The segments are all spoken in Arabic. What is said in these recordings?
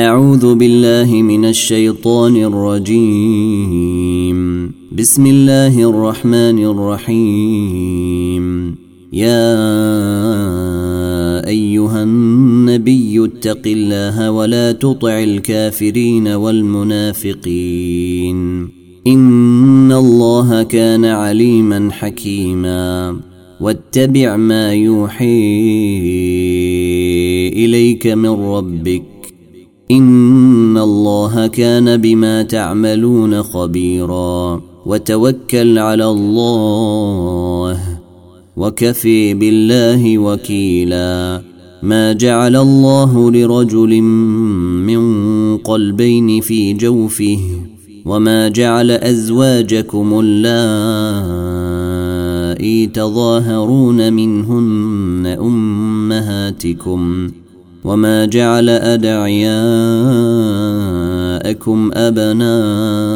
أعوذ بالله من الشيطان الرجيم. بسم الله الرحمن الرحيم. يا أيها النبي اتق الله ولا تطع الكافرين والمنافقين. إن الله كان عليما حكيما. واتبع ما يوحي إليك من ربك. إن الله كان بما تعملون خبيرا وتوكل على الله وكفي بالله وكيلا ما جعل الله لرجل من قلبين في جوفه وما جعل أزواجكم اللائي تظاهرون منهن أمهاتكم وما جعل أدعياءكم أبناءكم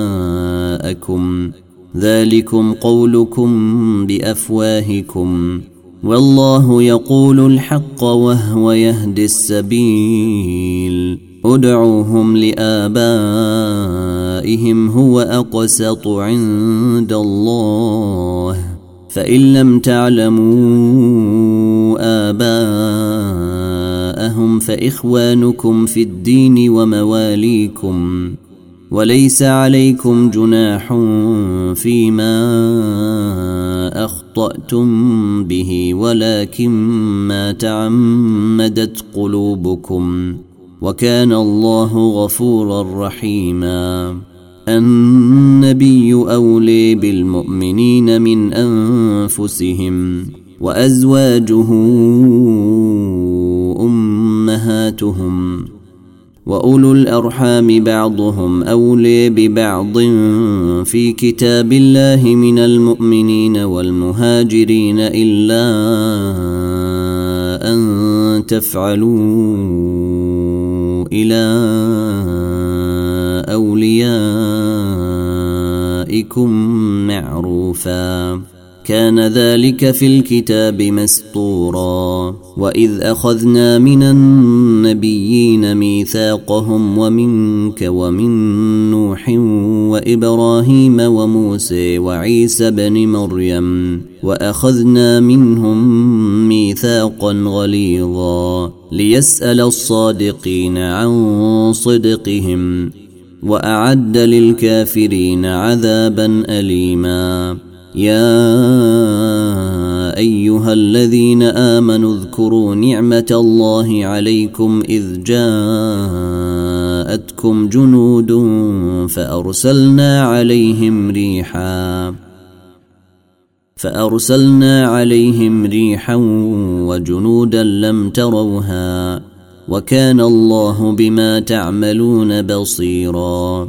ذلكم قولكم بأفواهكم والله يقول الحق وهو يهدي السبيل ادعوهم لآبائهم هو أقسط عند الله فإن لم تعلموا آبائهم أبناءهم فإخوانكم في الدين ومواليكم وليس عليكم جناح فيما أخطأتم به ولكن ما تعمدت قلوبكم وكان الله غفورا رحيما النبي أولي بالمؤمنين من أنفسهم وأزواجه أمهاتهم وأولو الأرحام بعضهم أولي ببعض في كتاب الله من المؤمنين والمهاجرين إلا أن تفعلوا إلى أوليائكم معروفاً. كان ذلك في الكتاب مسطورا. واذ اخذنا من النبيين ميثاقهم ومنك ومن نوح وابراهيم وموسى وعيسى بن مريم واخذنا منهم ميثاقا غليظا ليسال الصادقين عن صدقهم واعد للكافرين عذابا اليما يا أيها الذين آمنوا اذكروا نعمة الله عليكم إذ جاءتكم جنود فأرسلنا عليهم ريحا فأرسلنا عليهم ريحا وجنودا لم تروها وكان الله بما تعملون بصيرا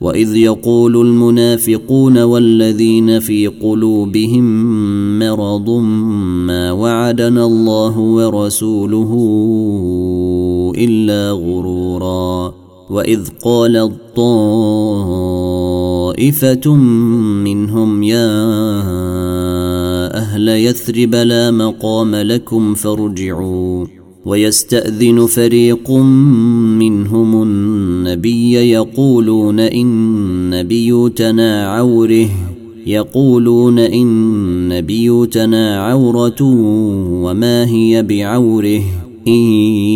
وإذ يقول المنافقون والذين في قلوبهم مرض ما وعدنا الله ورسوله إلا غرورا. وإذ قال الطائفة منهم يا أهل يثرب لا مقام لكم فارجعوا. ويستأذن فريق منهم النبي يقولون إن بيوتنا عوره يقولون إن بيوتنا عورة وما هي بعوره إن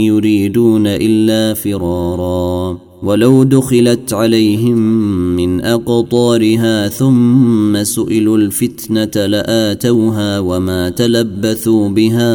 يريدون إلا فرارا. ولو دخلت عليهم من أقطارها ثم سئلوا الفتنة لآتوها وما تلبثوا بها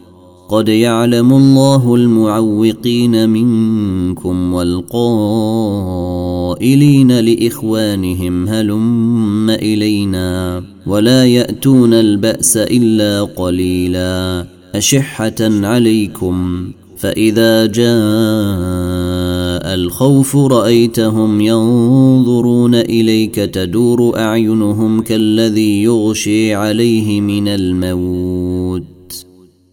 قد يعلم الله المعوقين منكم والقائلين لاخوانهم هلم الينا ولا ياتون الباس الا قليلا اشحه عليكم فاذا جاء الخوف رايتهم ينظرون اليك تدور اعينهم كالذي يغشي عليه من الموت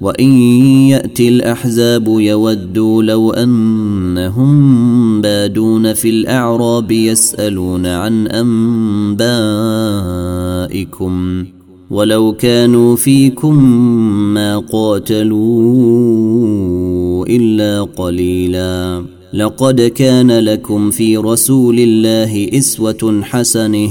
وإن يأتي الأحزاب يودوا لو أنهم بادون في الأعراب يسألون عن أنبائكم ولو كانوا فيكم ما قاتلوا إلا قليلا. لقد كان لكم في رسول الله إسوة حسنة.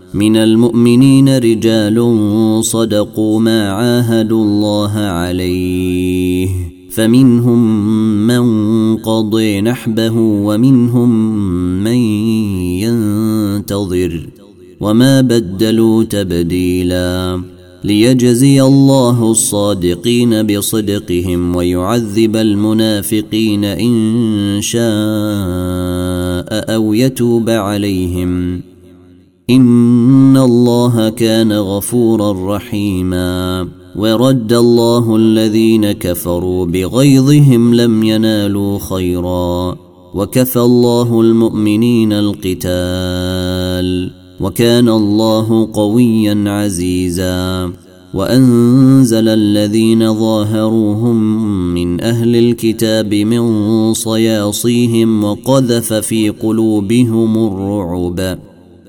من المؤمنين رجال صدقوا ما عاهدوا الله عليه. فمنهم من قضي نحبه ومنهم من ينتظر. وما بدلوا تبديلا. ليجزي الله الصادقين بصدقهم ويعذب المنافقين إن شاء أو يتوب عليهم. ان الله كان غفورا رحيما ورد الله الذين كفروا بغيظهم لم ينالوا خيرا وكفى الله المؤمنين القتال وكان الله قويا عزيزا وانزل الذين ظاهروهم من أهل الكتاب من صياصيهم وقذف في قلوبهم الرعب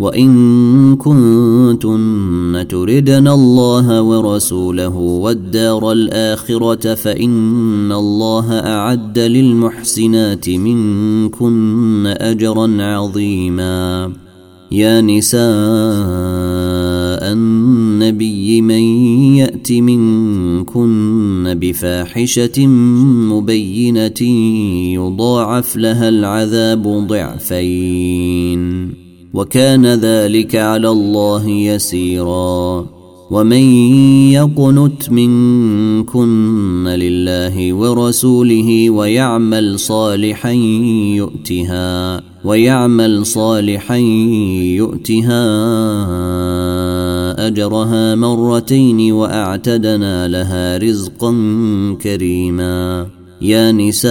وإن كنتن تردن الله ورسوله والدار الآخرة فإن الله أعد للمحسنات منكن أجرا عظيما. يا نساء النبي من يأت منكن بفاحشة مبينة يضاعف لها العذاب ضعفين. وكان ذلك على الله يسيرا. ومن يقنت منكن لله ورسوله ويعمل صالحا يؤتها ويعمل صالحا يؤتها أجرها مرتين وأعتدنا لها رزقا كريما. يا نساء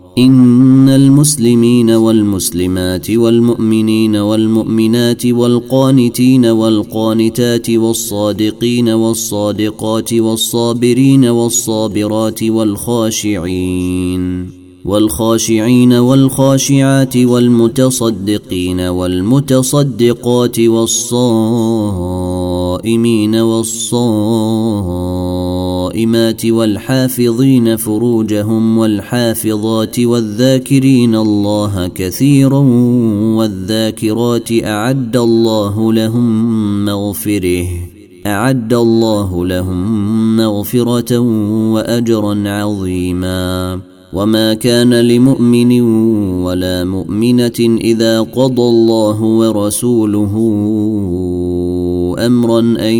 إن المسلمين والمسلمات والمؤمنين والمؤمنات والقانتين والقانتات والصادقين والصادقات والصابرين والصابرات والخاشعين والخاشعين والخاشعات والمتصدقين والمتصدقات والصائمين والصائمات والحافظين فروجهم والحافظات والذاكرين الله كثيرا والذاكرات أعد الله لهم مغفرة أعد الله لهم مغفرة وأجرا عظيما. وما كان لمؤمن ولا مؤمنة إذا قضى الله ورسوله أمرا أن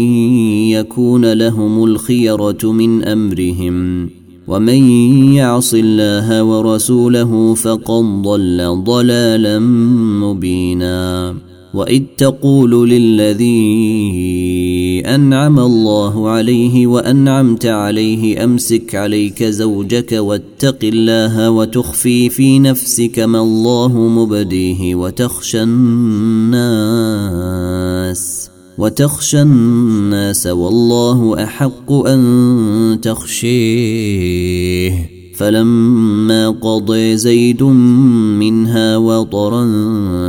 يكون لهم الخيرة من أمرهم ومن يعص الله ورسوله فقد ضل ضلالا مبينا. وإذ تقول للذي أنعم الله عليه وأنعمت عليه أمسك عليك زوجك واتق الله وتخفي في نفسك ما الله مبديه وتخشى الناس. وتخشى الناس والله أحق أن تخشيه. فلما قضي زيد منها وطرا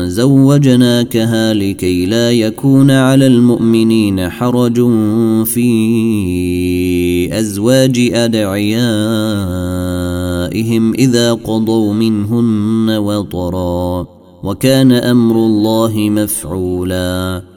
زوجناكها لكي لا يكون على المؤمنين حرج في أزواج أدعيائهم إذا قضوا منهن وطرا. وكان أمر الله مفعولا.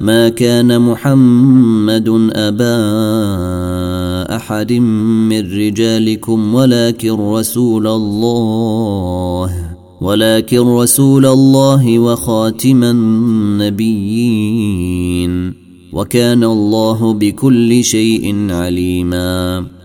ما كان محمد أبا أحد من رجالكم ولكن رسول الله ولكن رسول الله وخاتم النبيين وكان الله بكل شيء عليما.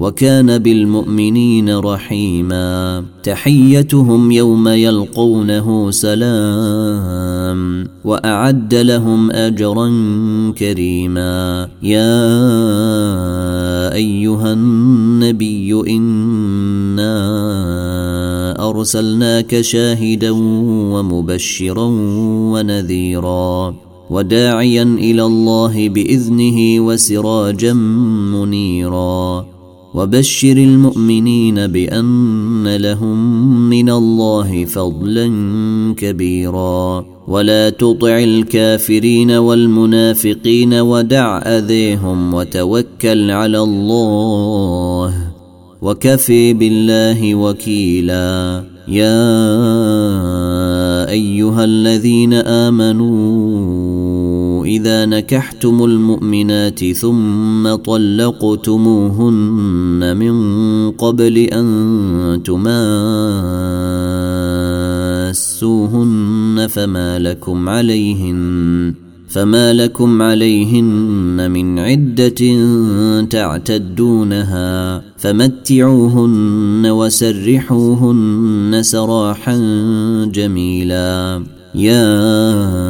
وكان بالمؤمنين رحيما. تحيتهم يوم يلقونه سلام وأعد لهم أجرا كريما. يا أيها النبي إنا أرسلناك شاهدا ومبشرا ونذيرا وداعيا إلى الله بإذنه وسراجا منيرا. وبشر المؤمنين بأن لهم من الله فضلا كبيرا. ولا تطع الكافرين والمنافقين ودع أذيهم وتوكل على الله وكفي بالله وكيلا. يا أيها الذين آمنوا إذا نكحتم المؤمنات ثم طلقتموهن من قبل أن تماسوهن فما لكم عليهن فما لكم عليهن من عدة تعتدونها فمتعوهن وسرحوهن سراحا جميلا. يا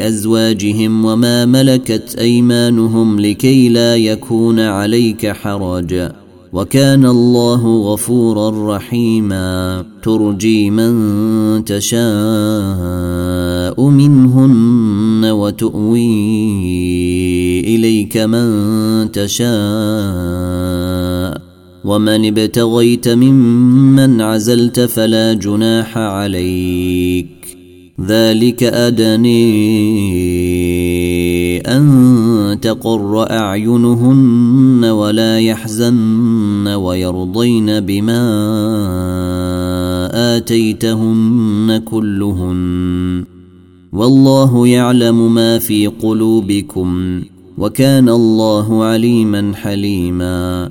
ازواجهم وما ملكت أيمانهم لكي لا يكون عليك حرج. وكان الله غفورا رحيما. ترجي من تشاء منهن وتؤوي إليك من تشاء. ومن ابتغيت ممن عزلت فلا جناح عليك. ذلك أدني أن تقر أعينهن ولا يحزن ويرضين بما آتيتهن كلهن. والله يعلم ما في قلوبكم وكان الله عليما حليما.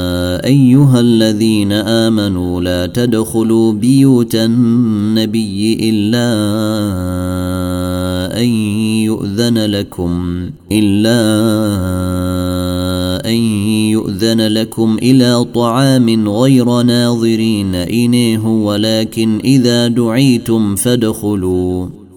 أيها الذين آمنوا لا تدخلوا بيوت النبي إلا أن يؤذن لكم إلا أن يؤذن لكم إلى طعام غير ناظرين إنيه ولكن إذا دعيتم فادخلوا.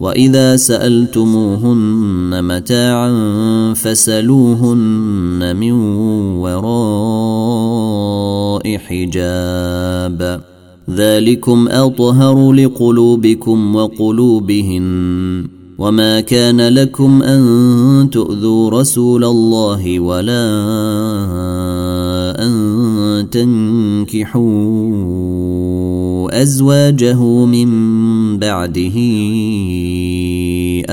وإذا سألتموهن متاعا فسلوهن من وراء حجاب. ذلكم أطهر لقلوبكم وقلوبهن. وما كان لكم أن تؤذوا رسول الله ولا تنكحوا أزواجه من بعده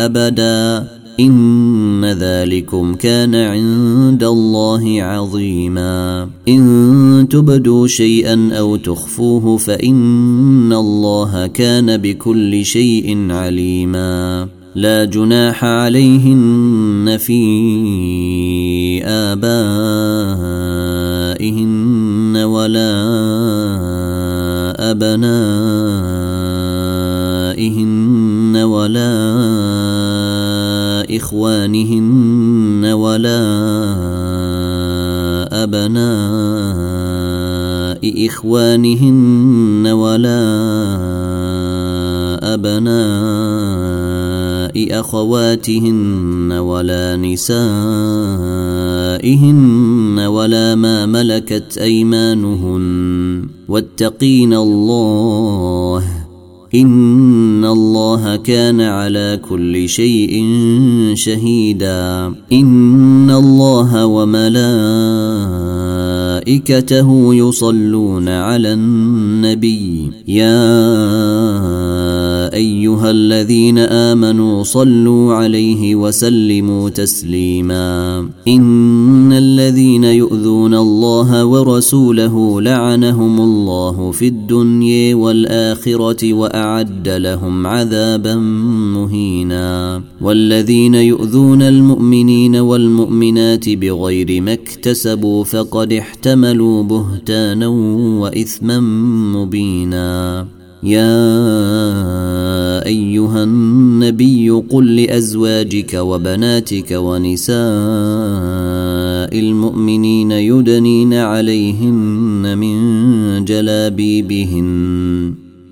أبدا. إن ذلكم كان عند الله عظيما. إن تبدوا شيئا أو تخفوه فإن الله كان بكل شيء عليما. لا جناح عليهن في آبائهن ولا أبنائهن ولا إخوانهن ولا أبناء إخوانهن ولا ابناء أخواتهن ولا نسائهن ولا ما ملكت أيمانهن. واتقين الله. إن الله كان على كل شيء شهيدا. إن الله وملائكته 'وملائكته يصلون على النبي. يا أيها الذين آمنوا صلوا عليه وسلموا تسليما. إن الذين يؤذون الله ورسوله لعنهم الله في الدنيا والآخرة وأعد لهم عذابا مهينا. والذين يؤذون المؤمنين والمؤمنات بغير ما اكتسبوا فقد احتملوا بهتانا وإثما مبينا. يا أيها النبي قل لأزواجك وبناتك ونساء المؤمنين يدنين عليهن من جلابيبهن.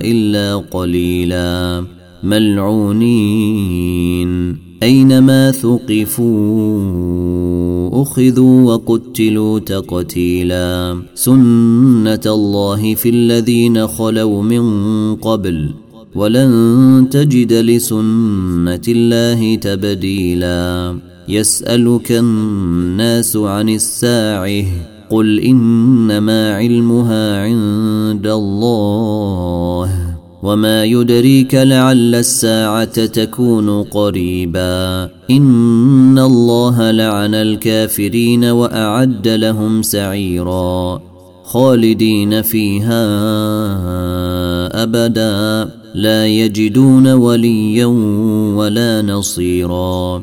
إلا قليلا. ملعونين. أينما ثقفوا أخذوا وقتلوا تقتيلا. سنة الله في الذين خلوا من قبل ولن تجد لسنة الله تبديلا. يسألك الناس عن الساعة. قل انما علمها عند الله وما يدريك لعل الساعة تكون قريبا إن الله لعن الكافرين وأعد لهم سعيرا خالدين فيها أبدا لا يجدون وليا ولا نصيرا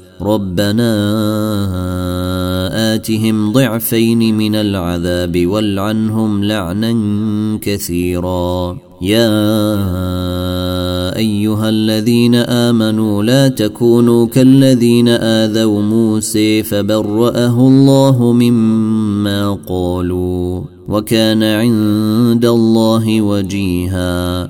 ربنا آتهم ضعفين من العذاب والعنهم لعنا كثيرا. يا أيها الذين آمنوا لا تكونوا كالذين آذوا موسى فبرأه الله مما قالوا وكان عند الله وجيها.